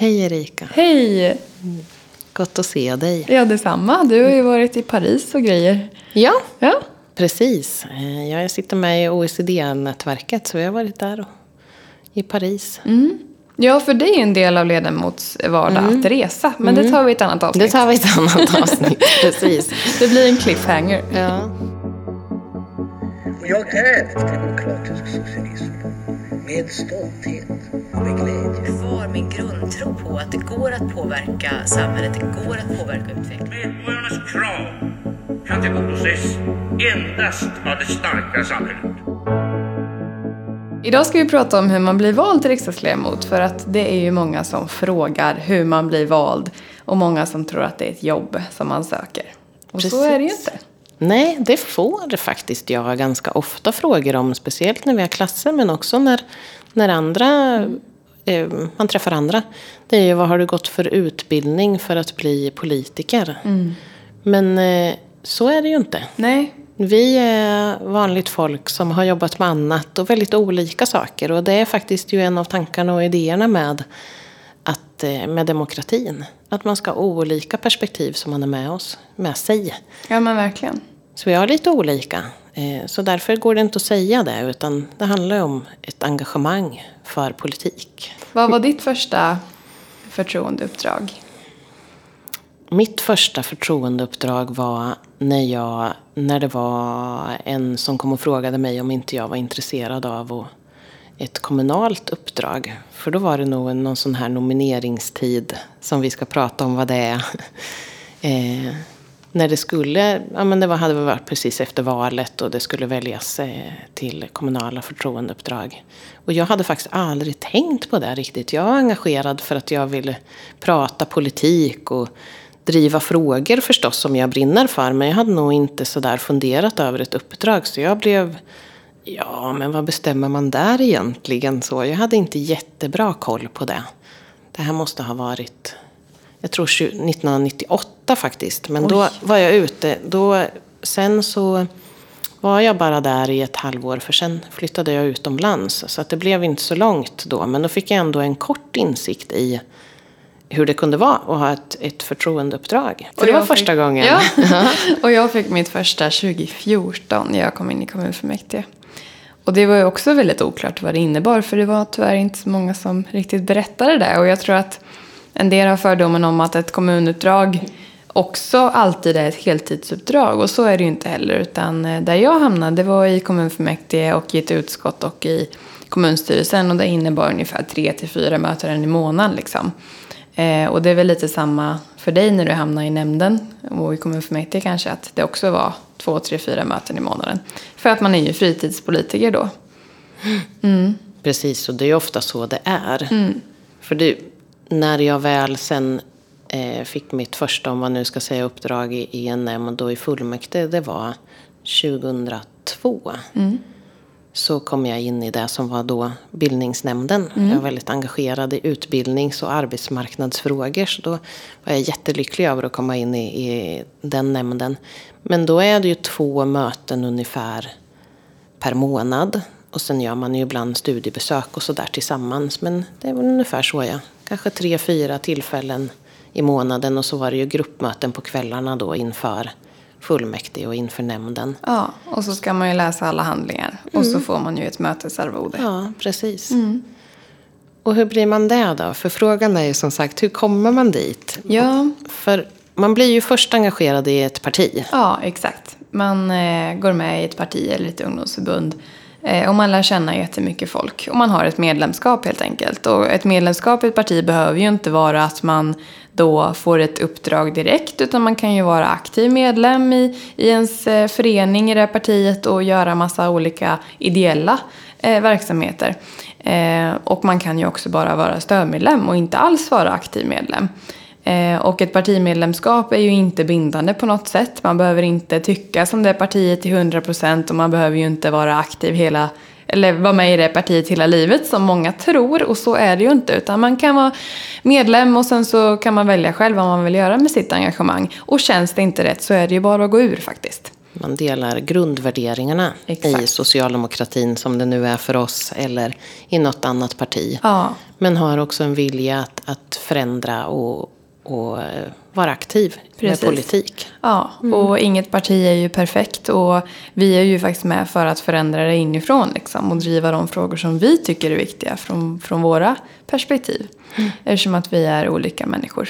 Hej Erika. Hej! Gott att se dig. Ja, detsamma. Du har ju varit i Paris och grejer. Ja, Ja, precis. Eh, Jag sitter med i OECD-nätverket så vi har varit där och i Paris. ja för det är ju en del av ledamots vardag att resa. Men det tar vi i ett annat avsnitt. Det tar vi i ett annat avsnitt. precis. Det blir en cliffhanger. Ja. Jag är demokratisk socialism med stolthet och med glädje. Kvar min grundtro på att det går att påverka samhället, det går att påverka utvecklingen. Medborgarnas krav kan tillgodoses endast av det starka samhället. Idag ska vi prata om hur man blir vald till riksdagsledamot. För att det är ju många som frågar hur man blir vald. Och många som tror att det är ett jobb som man söker. Och så är det ju Precis. inte. Nej, det får faktiskt jag ganska ofta frågor om. Speciellt när vi har klasser men också när, när andra, eh, man träffar andra. Det är ju vad har du gått för utbildning för att bli politiker? Men eh, så är det ju inte. Nej, Vi är vanligt folk som har jobbat med annat och väldigt olika saker. Och det är faktiskt ju en av tankarna och idéerna med, att, eh, med demokratin. Att man ska ha olika perspektiv som man är med oss, med sig. ja men verkligen. Så vi har lite olika. Eh, Så därför går det inte att säga det. Utan det handlar om ett engagemang för politik. Vad var ditt första förtroendeuppdrag? Mitt första förtroendeuppdrag var när, jag, när det var en som kom och frågade mig om inte jag var intresserad av ett kommunalt uppdrag. För då var det nog någon sån här nomineringstid som vi ska prata om vad det är. När det skulle, ja men det var, hade varit precis efter valet och det skulle väljas eh, till kommunala förtroendeuppdrag. Och jag hade faktiskt aldrig tänkt på det riktigt. Jag var engagerad för att jag ville prata politik och driva frågor förstås som jag brinner för. Men jag hade nog inte sådär funderat över ett uppdrag. Så jag blev, ja men vad bestämmer man där egentligen? Så jag hade inte jättebra koll på det. Det här måste ha varit, jag tror 20 1998 faktiskt. Men då var jag ute. Då, sen så var jag bara där i ett halvår för sen flyttade jag utomlands. Så att det blev inte så långt då. Men då fick jag ändå en kort insikt i hur det kunde vara att ha ett, ett förtroendeuppdrag. För Och det var första fick- gången. Ja. och jag fick mitt första 2014 när jag kom in i kommunfullmäktige. Och det var ju också väldigt oklart vad det innebar. För det var tyvärr inte så många som riktigt berättade det. Och jag tror att en del har fördomen om att ett kommunuppdrag också alltid är ett heltidsuppdrag. Och så är det ju inte heller. Utan eh, där jag hamnade det var i kommunfullmäktige och i ett utskott och i kommunstyrelsen. Och det innebar ungefär tre till fyra möten i månaden. Liksom. Eh, och det är väl lite samma för dig när du hamnar i nämnden och i kommunfullmäktige kanske. Att det också var två, tre, fyra möten i månaden. För att man är ju fritidspolitiker då. Precis, och det är ofta så det är. Mm. För det, när jag väl sen eh, fick mitt första, om man nu ska säga uppdrag i, i en nämnd då i fullmäktige, det var 2002. Mm. Så kom jag in i det som var då bildningsnämnden. Mm. Jag var väldigt engagerad i utbildnings och arbetsmarknadsfrågor. Så då var jag jättelycklig över att komma in i, i den nämnden. Men då är det ju två möten ungefär per månad. Och sen gör man ju ibland studiebesök och sådär tillsammans. Men det är väl ungefär så ja. Kanske tre, fyra tillfällen i månaden. Och så var det ju gruppmöten på kvällarna då inför fullmäktige och inför nämnden. Ja, och så ska man ju läsa alla handlingar. Och så får man ju ett mötesarvode. Ja, precis. Och hur blir man det då? För frågan är ju som sagt, hur kommer man dit? Ja, För man blir ju först engagerad i ett parti. ja exakt. Man eh, går med i ett parti eller ett ungdomsförbund. Eh, och man lär känna jättemycket folk. Och man har ett medlemskap helt enkelt. Och ett medlemskap i ett parti behöver ju inte vara att man då får ett uppdrag direkt. Utan man kan ju vara aktiv medlem i, i ens eh, förening i det här partiet och göra massa olika ideella eh, verksamheter. Eh, och man kan ju också bara vara stödmedlem och inte alls vara aktiv medlem. Eh, och ett partimedlemskap är ju inte bindande på något sätt. Man behöver inte tycka som det partiet till 100% och man behöver ju inte vara aktiv hela eller vara med i det partiet hela livet som många tror och så är det ju inte. Utan man kan vara medlem och sen så kan man välja själv vad man vill göra med sitt engagemang. Och känns det inte rätt så är det ju bara att gå ur faktiskt. Man delar grundvärderingarna Exakt. i socialdemokratin som det nu är för oss eller i något annat parti. Ja. Men har också en vilja att, att förändra och, och eh, vara aktiv Precis. med politik. Ja, Mm. och inget parti är ju perfekt och vi är ju faktiskt med för att förändra det inifrån liksom, och driva de frågor som vi tycker är viktiga från, från våra perspektiv. Mm. Eftersom att vi är olika människor.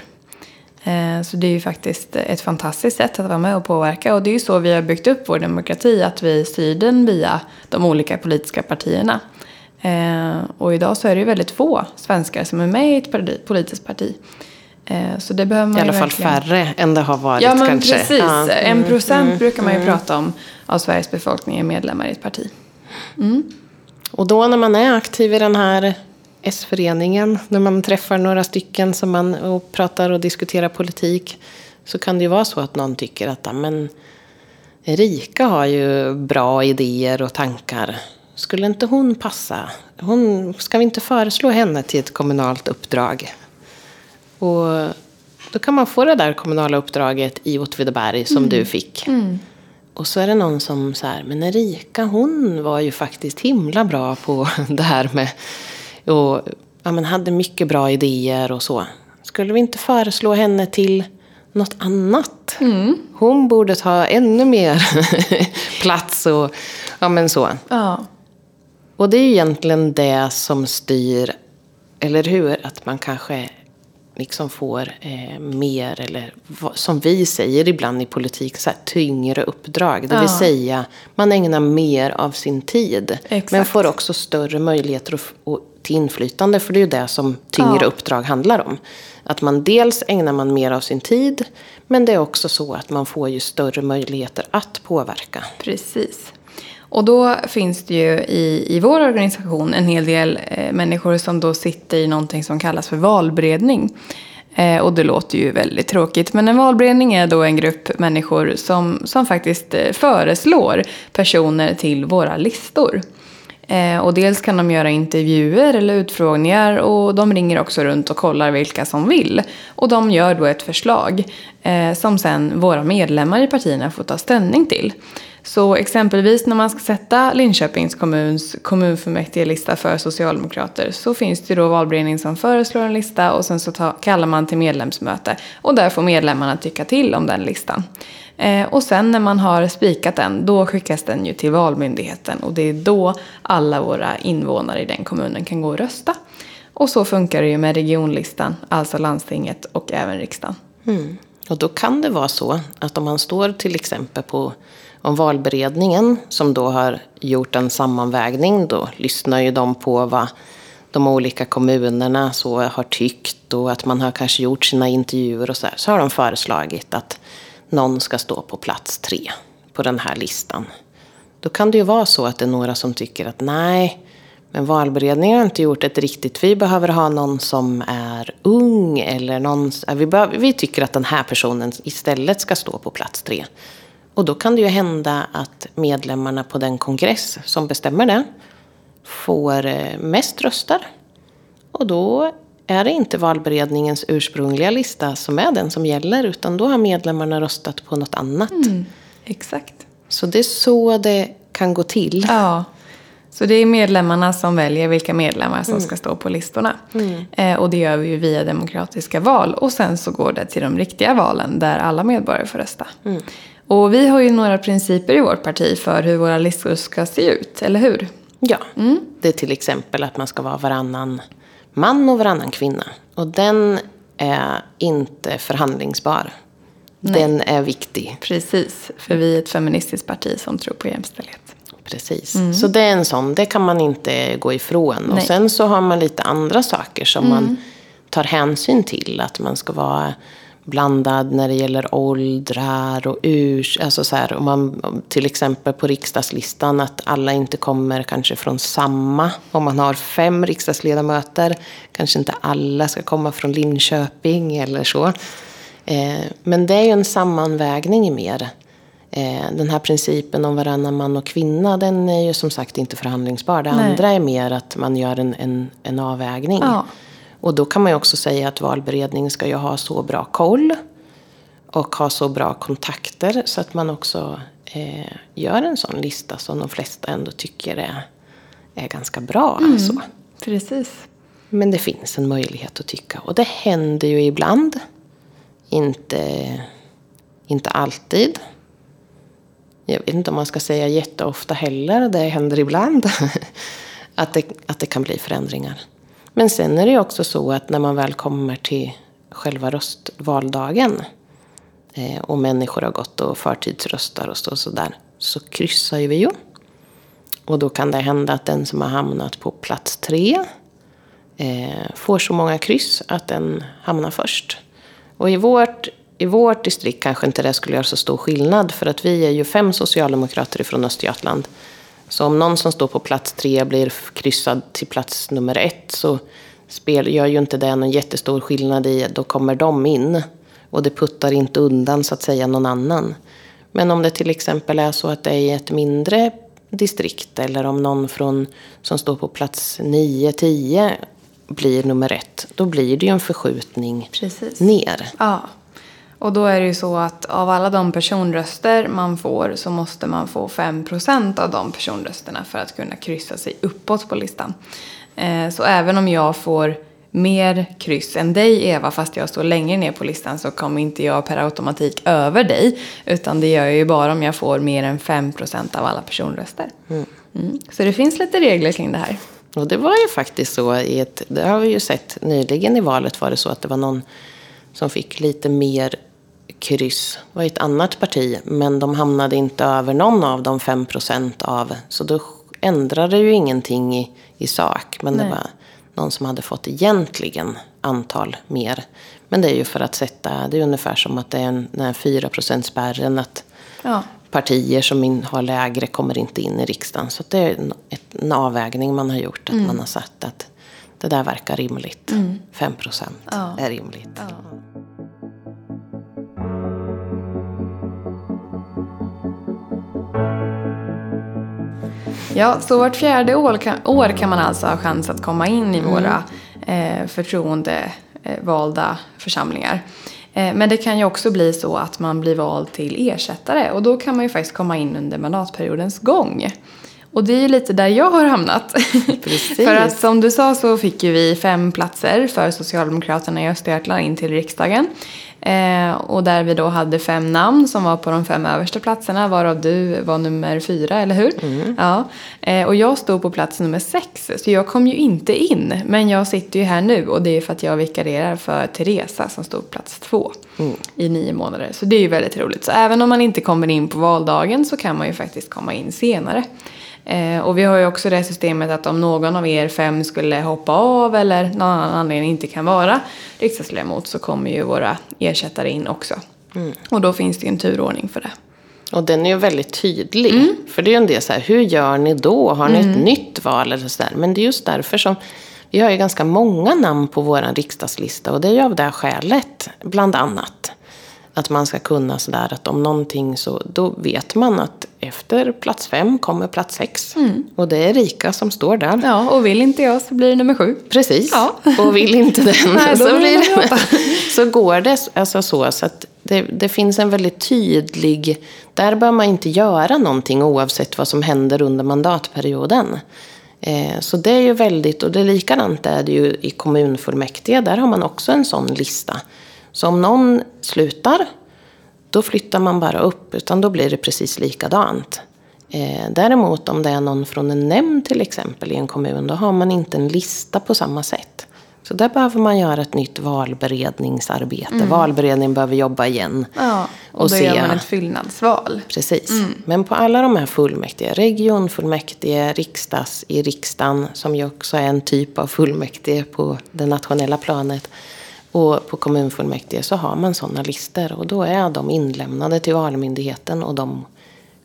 Eh, Så det är ju faktiskt ett fantastiskt sätt att vara med och påverka och det är ju så vi har byggt upp vår demokrati, att vi styr den via de olika politiska partierna. Eh, Och idag så är det ju väldigt få svenskar som är med i ett politiskt parti. Eh, Så det behöver man I alla fall verkligen- färre än det har varit Ja, men kanske. precis. Ja. Mm. En procent brukar man ju prata om av Sveriges befolkning är medlemmar i ett parti. Och då när man är aktiv i den här S-föreningen, när man träffar några stycken som man och pratar och diskuterar politik, så kan det ju vara så att någon tycker att "Ja, men Erika har ju bra idéer och tankar. Skulle inte hon passa? Hon, ska vi inte föreslå henne till ett kommunalt uppdrag? Och då kan man få det där kommunala uppdraget i Åtvidaberg som du fick. Och så är det någon som så här, men Erika hon var ju faktiskt himla bra på det här med, och ja, men hade mycket bra idéer och så. Skulle vi inte föreslå henne till något annat? Hon borde ta ännu mer plats och ja men så. Ja, Och det är ju egentligen det som styr, eller hur? Att man kanske liksom får eh, mer, eller som vi säger ibland i politik, så tyngre uppdrag. Det vill Ja. säga, man ägnar mer av sin tid. Exakt. Men får också större möjligheter att, och, till inflytande. För det är ju det som tyngre Ja. uppdrag handlar om. Att man dels ägnar man mer av sin tid, men det är också så att man får ju större möjligheter att påverka. precis. Och då finns det ju i, i vår organisation en hel del eh, människor som då sitter i någonting som kallas för valberedning. Eh, och det låter ju väldigt tråkigt. Men en valberedning är då en grupp människor som, som faktiskt eh, föreslår personer till våra listor. Eh, och dels kan de göra intervjuer eller utfrågningar och de ringer också runt och kollar vilka som vill. Och de gör då ett förslag eh, som sen våra medlemmar i partierna får ta ställning till. Så exempelvis när man ska sätta Linköpings kommuns kommunfullmäktigelista för socialdemokrater så finns det då valberedning som föreslår en lista och sen så ta, kallar man till medlemsmöte. Och där får medlemmarna tycka till om den listan. Eh, och sen när man har spikat den, då skickas den ju till Valmyndigheten. Och det är då alla våra invånare i den kommunen kan gå och rösta. Och så funkar det ju med regionlistan, alltså landstinget och även riksdagen. Mm. Och då kan det vara så att om man står till exempel på om valberedningen som då har gjort en sammanvägning, då lyssnar ju de på vad de olika kommunerna så har tyckt och att man har kanske gjort sina intervjuer och så här. Så har de föreslagit att någon ska stå på plats tre på den här listan. Då kan det ju vara så att det är några som tycker att nej, men valberedningen har inte gjort ett riktigt. Vi behöver ha någon som är ung eller någon... Vi, behöver, vi tycker att den här personen istället ska stå på plats tre. Och då kan det ju hända att medlemmarna på den kongress som bestämmer det får eh, mest röster. Och då är det inte valberedningens ursprungliga lista som är den som gäller utan då har medlemmarna röstat på något annat. Exakt. Så det är så det kan gå till. Ja. Så det är medlemmarna som väljer vilka medlemmar som ska stå på listorna. Eh, och det gör vi ju via demokratiska val. Och sen så går det till de riktiga valen där alla medborgare får rösta. Och vi har ju några principer i vårt parti för hur våra listor ska se ut, eller hur? Ja, det är till exempel att man ska vara varannan man och varannan kvinna. Och den är inte förhandlingsbar. Den är viktig. Precis, för vi är ett feministiskt parti som tror på jämställdhet. Precis. Så det är en sån, det kan man inte gå ifrån. Och Nej. sen så har man lite andra saker som man tar hänsyn till. Att man ska vara blandad när det gäller åldrar och urs. Alltså så här, om man till exempel på riksdagslistan att alla inte kommer kanske från samma. Om man har fem riksdagsledamöter kanske inte alla ska komma från Linköping eller så. Eh, men det är ju en sammanvägning mer. Eh, den här principen om varannan man och kvinna, den är ju som sagt inte förhandlingsbar. Det Nej. andra är mer att man gör en, en, en avvägning. Ja. Och då kan man ju också säga att valberedningen ska ju ha så bra koll och ha så bra kontakter så att man också eh, gör en sån lista som de flesta ändå tycker är, är ganska bra. Alltså. Precis. Men det finns en möjlighet att tycka. Och det händer ju ibland. Inte, inte alltid. Jag vet inte om man ska säga jätteofta heller. Det händer ibland. att, det, att det kan bli förändringar. Men sen är det ju också så att när man väl kommer till själva röstvaldagen eh, och människor har gått och förtidsröstar och sådär, så där, så kryssar ju vi ju. Och då kan det hända att den som har hamnat på plats tre eh, får så många kryss att den hamnar först. Och i vårt, i vårt distrikt kanske inte det skulle göra så stor skillnad för att vi är ju fem socialdemokrater från Östergötland. Så om någon som står på plats tre blir kryssad till plats nummer ett så spel, gör ju inte det någon jättestor skillnad i, då kommer de in. Och det puttar inte undan så att säga någon annan. Men om det till exempel är så att det är ett mindre distrikt eller om någon från, som står på plats 9-10 blir nummer ett, då blir det ju en förskjutning Precis. ner. Ja. Och då är det ju så att av alla de personröster man får så måste man få 5% av de personrösterna för att kunna kryssa sig uppåt på listan. Eh, Så även om jag får mer kryss än dig Eva, fast jag står längre ner på listan så kommer inte jag per automatik över dig. Utan det gör jag ju bara om jag får mer än 5% av alla personröster. Mm. Så det finns lite regler kring det här. Och det var ju faktiskt så i ett, det har vi ju sett nyligen i valet var det så att det var någon som fick lite mer kryss. Det var ett annat parti, men de hamnade inte över någon av de 5 procent av. Så då ändrade ju ingenting i, i sak. Men Nej. det var någon som hade fått egentligen antal mer. Men det är ju för att sätta, det är ungefär som att det är en, den här 4 spärren att Ja. partier som in, har lägre kommer inte in i riksdagen. Så det är en, ett, en avvägning man har gjort. Att man har sagt att det där verkar rimligt. 5 procent Ja. är rimligt. Ja, så vart fjärde år kan, år kan man alltså ha chans att komma in i våra eh, förtroendevalda församlingar. Eh, men det kan ju också bli så att man blir vald till ersättare och då kan man ju faktiskt komma in under mandatperiodens gång. Och det är ju lite där jag har hamnat. Precis. för att som du sa så fick ju vi fem platser för Socialdemokraterna i Östergötland in till riksdagen. Eh, och där vi då hade fem namn som var på de fem översta platserna varav du var nummer fyra, eller hur? Ja. Eh, och jag stod på plats nummer sex så jag kom ju inte in. Men jag sitter ju här nu och det är för att jag vikarierar för Teresa som stod på plats två i nio månader. Så det är ju väldigt roligt. Så även om man inte kommer in på valdagen så kan man ju faktiskt komma in senare. Eh, och vi har ju också det systemet att om någon av er fem skulle hoppa av eller någon annan anledning inte kan vara riksdagsledamot så kommer ju våra ersättare in också. Och då finns det ju en turordning för det. Och den är ju väldigt tydlig. Mm. För det är ju en del så här, hur gör ni då? Har ni ett nytt val eller så där? Men det är just därför som vi har ju ganska många namn på vår riksdagslista. Och det är ju av det här skälet, bland annat. Att man ska kunna sådär att om någonting så, då vet man att efter plats fem kommer plats sex. Och det är Rika som står där. Mm. Ja, och vill inte jag så blir det nummer sju. Precis. Ja. Och vill inte den Nej, så, blir det så går det alltså så. så att det, det finns en väldigt tydlig... Där bör man inte göra någonting oavsett vad som händer under mandatperioden. Eh, så det är ju väldigt... Och det är likadant är det ju i kommunfullmäktige. Där har man också en sån lista. Så om någon slutar, då flyttar man bara upp. Utan då blir det precis likadant. Eh, däremot om det är någon från en nämnd till exempel i en kommun, då har man inte en lista på samma sätt. Så där behöver man göra ett nytt valberedningsarbete. Valberedningen behöver jobba igen. Ja, och, Och då se- gör man ett fyllnadsval. Precis. Men på alla de här fullmäktige, regionfullmäktige, riksdags i riksdagen, som ju också är en typ av fullmäktige på det nationella planet, och på kommunfullmäktige så har man sådana listor. Och då är de inlämnade till Valmyndigheten och de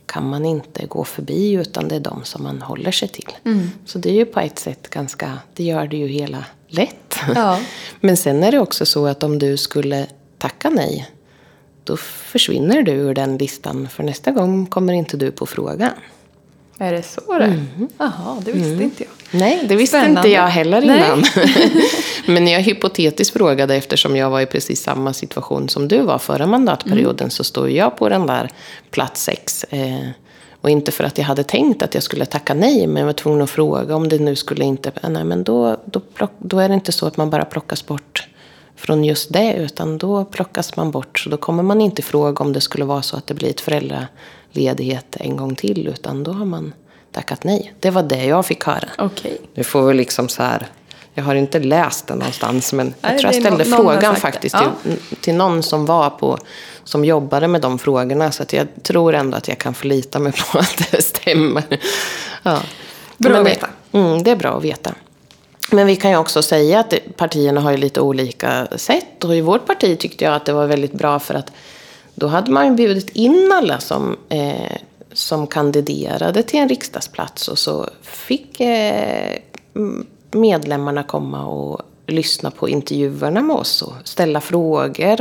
kan man inte gå förbi utan det är de som man håller sig till. Så det är ju på ett sätt ganska, det gör det ju hela lätt. Ja. Men sen är det också så att om du skulle tacka nej då försvinner du ur den listan för nästa gång kommer inte du på frågan. Är det så det Jaha, det visste inte jag. Nej, det visste Spännande. inte jag heller innan. Men jag hypotetiskt frågade, eftersom jag var i precis samma situation som du var förra mandatperioden, så stod jag på den där plats sex. Eh, och inte för att jag hade tänkt att jag skulle tacka nej, men jag var tvungen att fråga om det nu skulle inte... Nej, men då, då, plock, då är det inte så att man bara plockas bort från just det, utan då plockas man bort. Så då kommer man inte fråga om det skulle vara så att det blir ett föräldraledighet en gång till, utan då har man tackat nej. Det var det jag fick höra. Okej. Du får väl liksom så här... Jag har inte läst det någonstans, men jag Nej, tror jag ställde nå- någon frågan det. faktiskt Ja. till, till någon som var på, som jobbade med de frågorna. Så att jag tror ändå att jag kan förlita mig på att det stämmer. Ja. Bra att veta. Mm, det är bra att veta. Men vi kan ju också säga att partierna har ju lite olika sätt. Och i vårt parti tyckte jag att det var väldigt bra för att då hade man bjudit in alla som, eh, som kandiderade till en riksdagsplats. Och så fick eh, medlemmarna komma och lyssna på intervjuerna med oss och ställa frågor.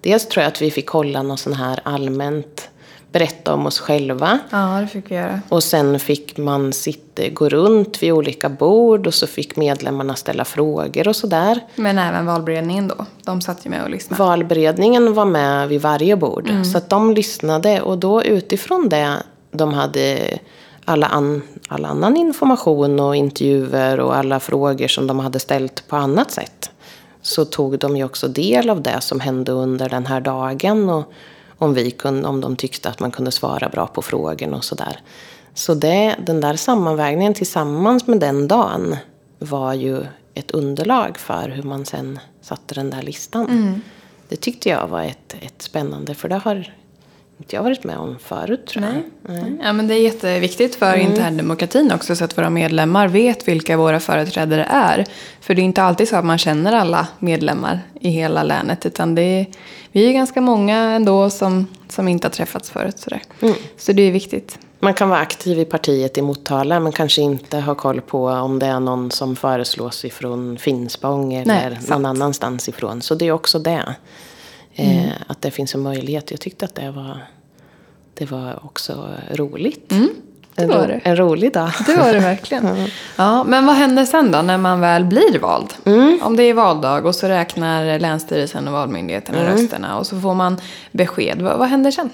Dels tror jag att vi fick hålla någon sån här allmänt berätta om oss själva. Ja, det fick vi göra. Och sen fick man sitta, gå runt vid olika bord och så fick medlemmarna ställa frågor och sådär. Men även valberedningen då. De satt ju med och lyssnade. Valberedningen var med vid varje bord. Så att de lyssnade och då utifrån det de hade alla an, all annan information och intervjuer och alla frågor som de hade ställt på annat sätt. Så tog de ju också del av det som hände under den här dagen. Och om, vi kunde, om de tyckte att man kunde svara bra på frågorna och sådär. Så det, den där sammanvägningen tillsammans med den dagen var ju ett underlag för hur man sen satte den där listan. Det tyckte jag var ett, ett spännande, för det har inte jag varit med om förut tror jag. Nej. Ja, men det är jätteviktigt för Mm. interndemokratin också så att våra medlemmar vet vilka våra företrädare är. För det är inte alltid så att man känner alla medlemmar i hela länet utan det är, vi är ganska många ändå som, som inte har träffats förut. Sådär. Mm. Så det är viktigt. Man kan vara aktiv i partiet i Motala men kanske inte ha koll på om det är någon som föreslås ifrån Finspång eller Nej, någon annanstans ifrån. Så det är också det. Eh, att det finns en möjlighet. Jag tyckte att det var, det var också roligt. Mm, det en, var ro- det. en rolig dag. Det var det verkligen. Ja, men vad händer sen då när man väl blir vald? Mm. Om det är valdag och så räknar Länsstyrelsen och Valmyndigheten Mm. rösterna och så får man besked. Vad, vad händer sen?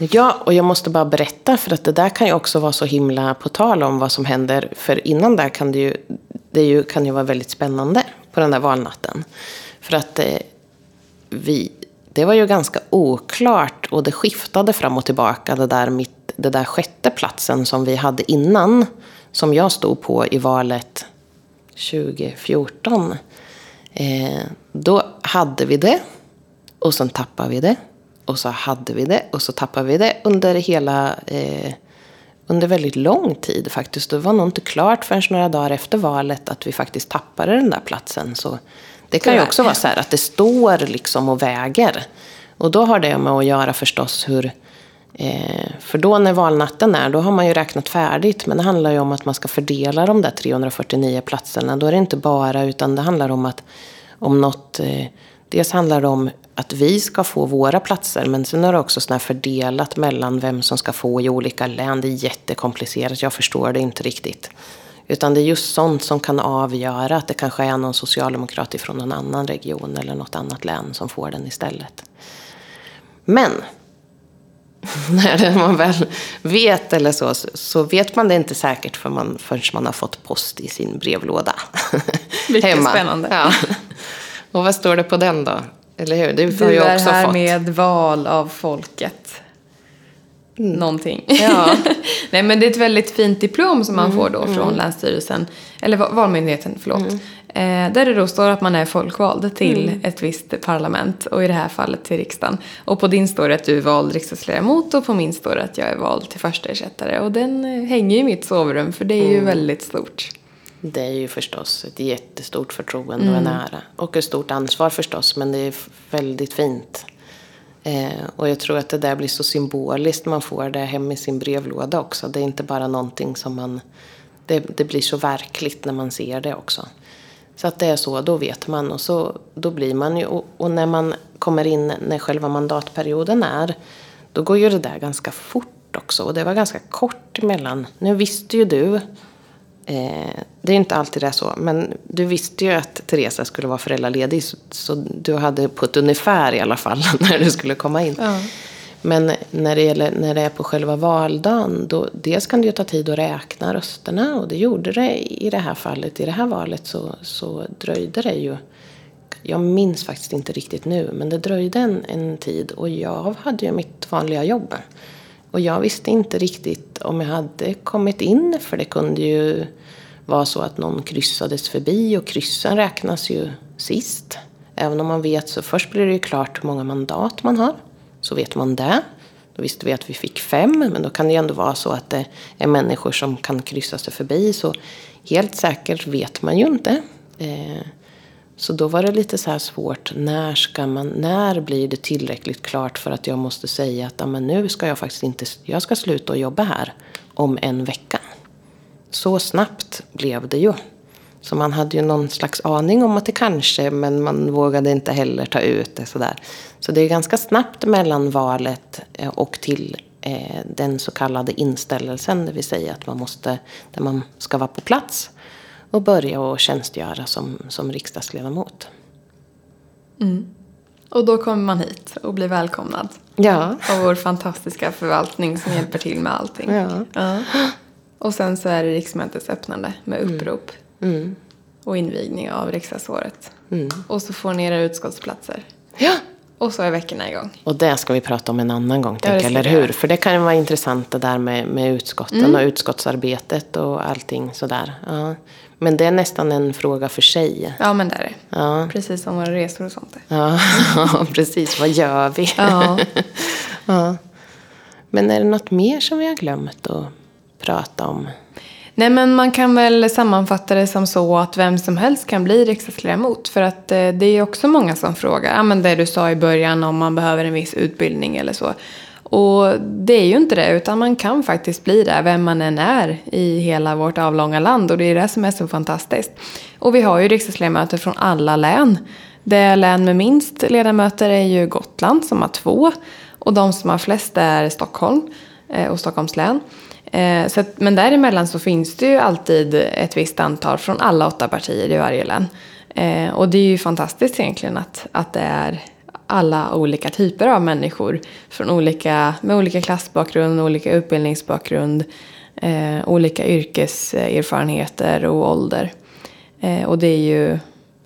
Ja, och jag måste bara berätta för att det där kan ju också vara så himla på tal om vad som händer. För innan där kan det ju, det ju, kan ju vara väldigt spännande på den där valnatten. För att eh, vi, det var ju ganska oklart och det skiftade fram och tillbaka det där, mitt, det där sjätte platsen som vi hade innan. Som jag stod på i valet 2014. Eh, då hade vi det och sen tappade vi det. Och så hade vi det och så tappade vi det under hela... Eh, under väldigt lång tid faktiskt. Det var nog inte klart förrän några dagar efter valet att vi faktiskt tappade den där platsen. Så det kan ju också vara så här att det står liksom och väger. Och då har det med att göra förstås hur... Eh, för då när valnatten är, då har man ju räknat färdigt. Men det handlar ju om att man ska fördela de där 349 platserna. Då är det inte bara, utan det handlar om att om något... Eh, dels handlar det om att vi ska få våra platser. Men sen är det också sån här fördelat mellan vem som ska få i olika län. Det är jättekomplicerat, jag förstår det inte riktigt. Utan det är just sånt som kan avgöra att det kanske är någon socialdemokrat från någon annan region eller något annat län som får den istället. Men när man väl vet eller så, så- vet man det inte säkert för man, förrän man har fått post i sin brevlåda. Mycket spännande. Ja. Och vad står det på den då? Eller hur? Det har Du jag är också här fått. med val av folket. Någonting. Mm. Ja. Mm, Nej men det är ett väldigt fint diplom som man får då från Länsstyrelsen, eller Va- Valmyndigheten, förlåt. Mm. Eh, där det då står att man är folkvald till ett visst parlament och i det här fallet till riksdagen. Och på din står det att du är vald riksdagsledamot och på min står det att jag är vald till första ersättare. Och den eh, hänger i mitt sovrum för det är ju Mm. väldigt stort. Det är ju förstås ett jättestort förtroende och en ära. Och ett stort ansvar förstås, men det är väldigt fint. Eh, och jag tror att det där blir så symboliskt. Man får det hem i sin brevlåda också. Det är inte bara någonting som man... Det, det blir så verkligt när man ser det också. Så att det är så, då vet man. Och så, då blir man ju... Och, och när man kommer in, när själva mandatperioden är, då går ju det där ganska fort fort också. Och det var ganska kort emellan. Nu visste ju du, eh, det är inte alltid det är så, men du visste ju att Teresa skulle vara föräldraledig. Så, så du hade på ett ungefär i alla fall när du skulle komma in. Ja. Men när det, gäller, när det är på själva valdagen, då, dels kan det ju ta tid att räkna rösterna. Och det gjorde det i det här fallet. I det här valet så, så dröjde det ju. Jag minns faktiskt inte riktigt nu, men det dröjde en, en tid. Och jag hade ju mitt vanliga jobb. Och jag visste inte riktigt om jag hade kommit in, för det kunde ju vara så att någon kryssades förbi och kryssen räknas ju sist. Även om man vet så först blir det ju klart hur många mandat man har. Så vet man det. Då visste vi att vi fick fem, men då kan det ju ändå vara så att det är människor som kan kryssa sig förbi. Så helt säkert vet man ju inte. Eh, så då var det lite så här svårt. När, ska man, när blir det tillräckligt klart för att jag måste säga att men nu ska jag faktiskt inte, jag ska sluta och jobba här om en vecka. Så snabbt blev det ju. Så man hade ju någon slags aning om att det kanske, men man vågade inte heller ta ut det sådär. Så det är ganska snabbt mellan valet eh, och till eh, den så kallade inställelsen, det vill säga att man måste, där man ska vara på plats och börja och tjänstgöra som, som riksdagsledamot. Och då kommer man hit och blir välkomnad. Ja, Av vår fantastiska förvaltning som hjälper till med allting. Ja. Och sen så är det riksmötets öppnande med upprop. Och invigning av riksdagsåret. Och så får ni era utskottsplatser. ja. Och så är veckorna igång. Och det ska vi prata om en annan gång, tänker, eller hur? För det kan vara intressant det där med, med utskotten och utskottsarbetet och allting sådär. Ja. Men det är nästan en fråga för sig. Ja men det är det. Ja, Precis som våra resor och sånt. Där. ja precis. Vad gör vi? Ja. Ja. Men är det något mer som vi har glömt att prata om? Nej men man kan väl sammanfatta det som så att vem som helst kan bli riksdagsledamot. För att eh, det är också många som frågar, ja men det du sa i början om man behöver en viss utbildning eller så. Och det är ju inte det, utan man kan faktiskt bli det, vem man än är i hela vårt avlånga land. Och det är det som är så fantastiskt. Och vi har ju riksdagsledamöter från alla län. Det län med minst ledamöter är ju Gotland som har två. Och de som har flest är Stockholm eh, och Stockholms län. Eh, så att, men däremellan så finns det ju alltid ett visst antal från alla åtta partier i varje län. Eh, och det är ju fantastiskt egentligen att, att det är alla olika typer av människor från olika, med olika klassbakgrund, olika utbildningsbakgrund, eh, olika yrkeserfarenheter och ålder. Eh, och det är ju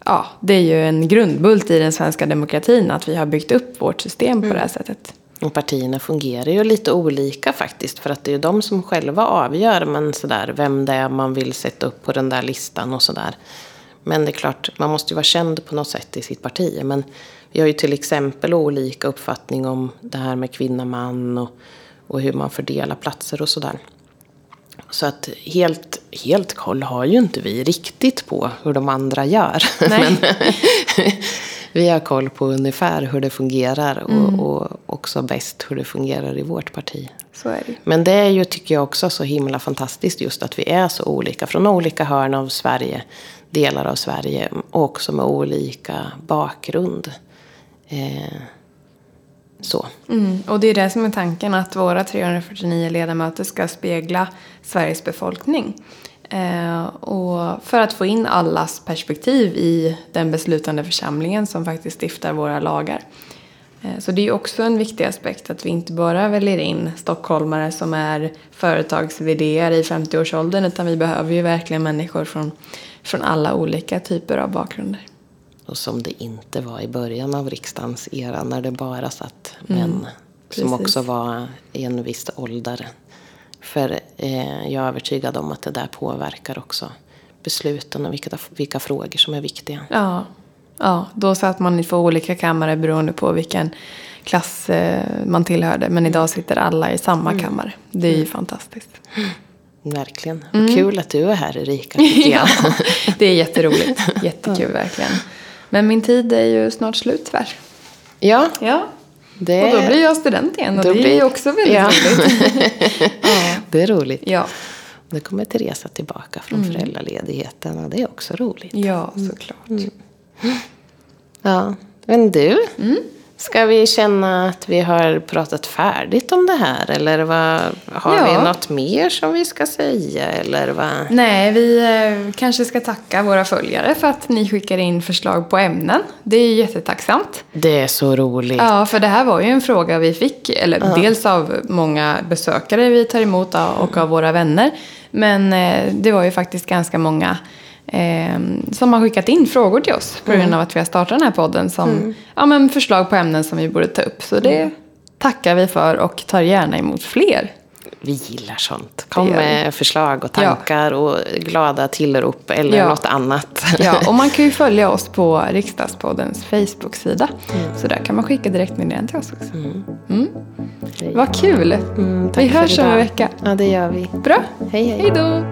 ja, det är ju en grundbult i den svenska demokratin att vi har byggt upp vårt system på det här sättet. Och partierna fungerar ju lite olika faktiskt. För att det är ju de som själva avgör men sådär, vem det är man vill sätta upp på den där listan och sådär. Men det är klart, man måste ju vara känd på något sätt i sitt parti. Men vi har ju till exempel olika uppfattning om det här med kvinna-man och, och hur man fördelar platser och sådär. Så att helt, helt koll har ju inte vi riktigt på hur de andra gör. Men vi har koll på ungefär hur det fungerar och, och också bäst hur det fungerar i vårt parti. Det. Men det är ju, tycker jag också, så himla fantastiskt just att vi är så olika. Från olika hörn av Sverige, delar av Sverige, och också med olika bakgrund. Eh, så. Mm, och det är det som är tanken, att våra 349 ledamöter ska spegla Sveriges befolkning. Eh, och för att få in allas perspektiv i den beslutande församlingen som faktiskt stiftar våra lagar. Eh, så det är också en viktig aspekt att vi inte bara väljer in stockholmare som är företags i 50-årsåldern utan vi behöver ju verkligen människor från, från alla olika typer av bakgrunder. Och som det inte var i början av riksdagens era när det bara satt män. som precis. också var i en viss ålder. För eh, jag är övertygad om att det där påverkar också besluten och vilka, vilka frågor som är viktiga. Ja, ja, då satt man i två olika kammare beroende på vilken klass eh, man tillhörde. Men idag sitter alla i samma kammare. Det är ju fantastiskt. Verkligen. Vad kul att du är här Erika. Ja, det är jätteroligt. Jättekul verkligen. Men min tid är ju snart slut tyvärr. ja, Ja, det, och då blir jag student igen och Då det är blir- ju också väldigt Ja. roligt. det är roligt. Ja, Då kommer Teresa tillbaka från föräldraledigheten och det är också roligt. ja såklart. Ja, men du. Ska vi känna att vi har pratat färdigt om det här? Eller vad, har Ja. vi något mer som vi ska säga? Eller vad? Nej, vi eh, kanske ska tacka våra följare för att ni skickar in förslag på ämnen. Det är jättetacksamt. Det är så roligt. Ja, för det här var ju en fråga vi fick, eller dels av många besökare vi tar emot och av våra vänner. Men eh, det var ju faktiskt ganska många eh, som har skickat in frågor till oss på grund av att vi har startat den här podden som ja, men förslag på ämnen som vi borde ta upp. Så det tackar vi för och tar gärna emot fler. Vi gillar sånt. Kom med förslag och Ja. tankar och glada tillrop eller Ja. något annat. Ja, och man kan ju följa oss på Riksdagspoddens Facebook-sida. Så där kan man skicka direktmeddelanden till oss också. Mm. Vad kul! Mm, tack vi hörs om en vecka. Ja, det gör vi. Bra, Hej, hej. hej då!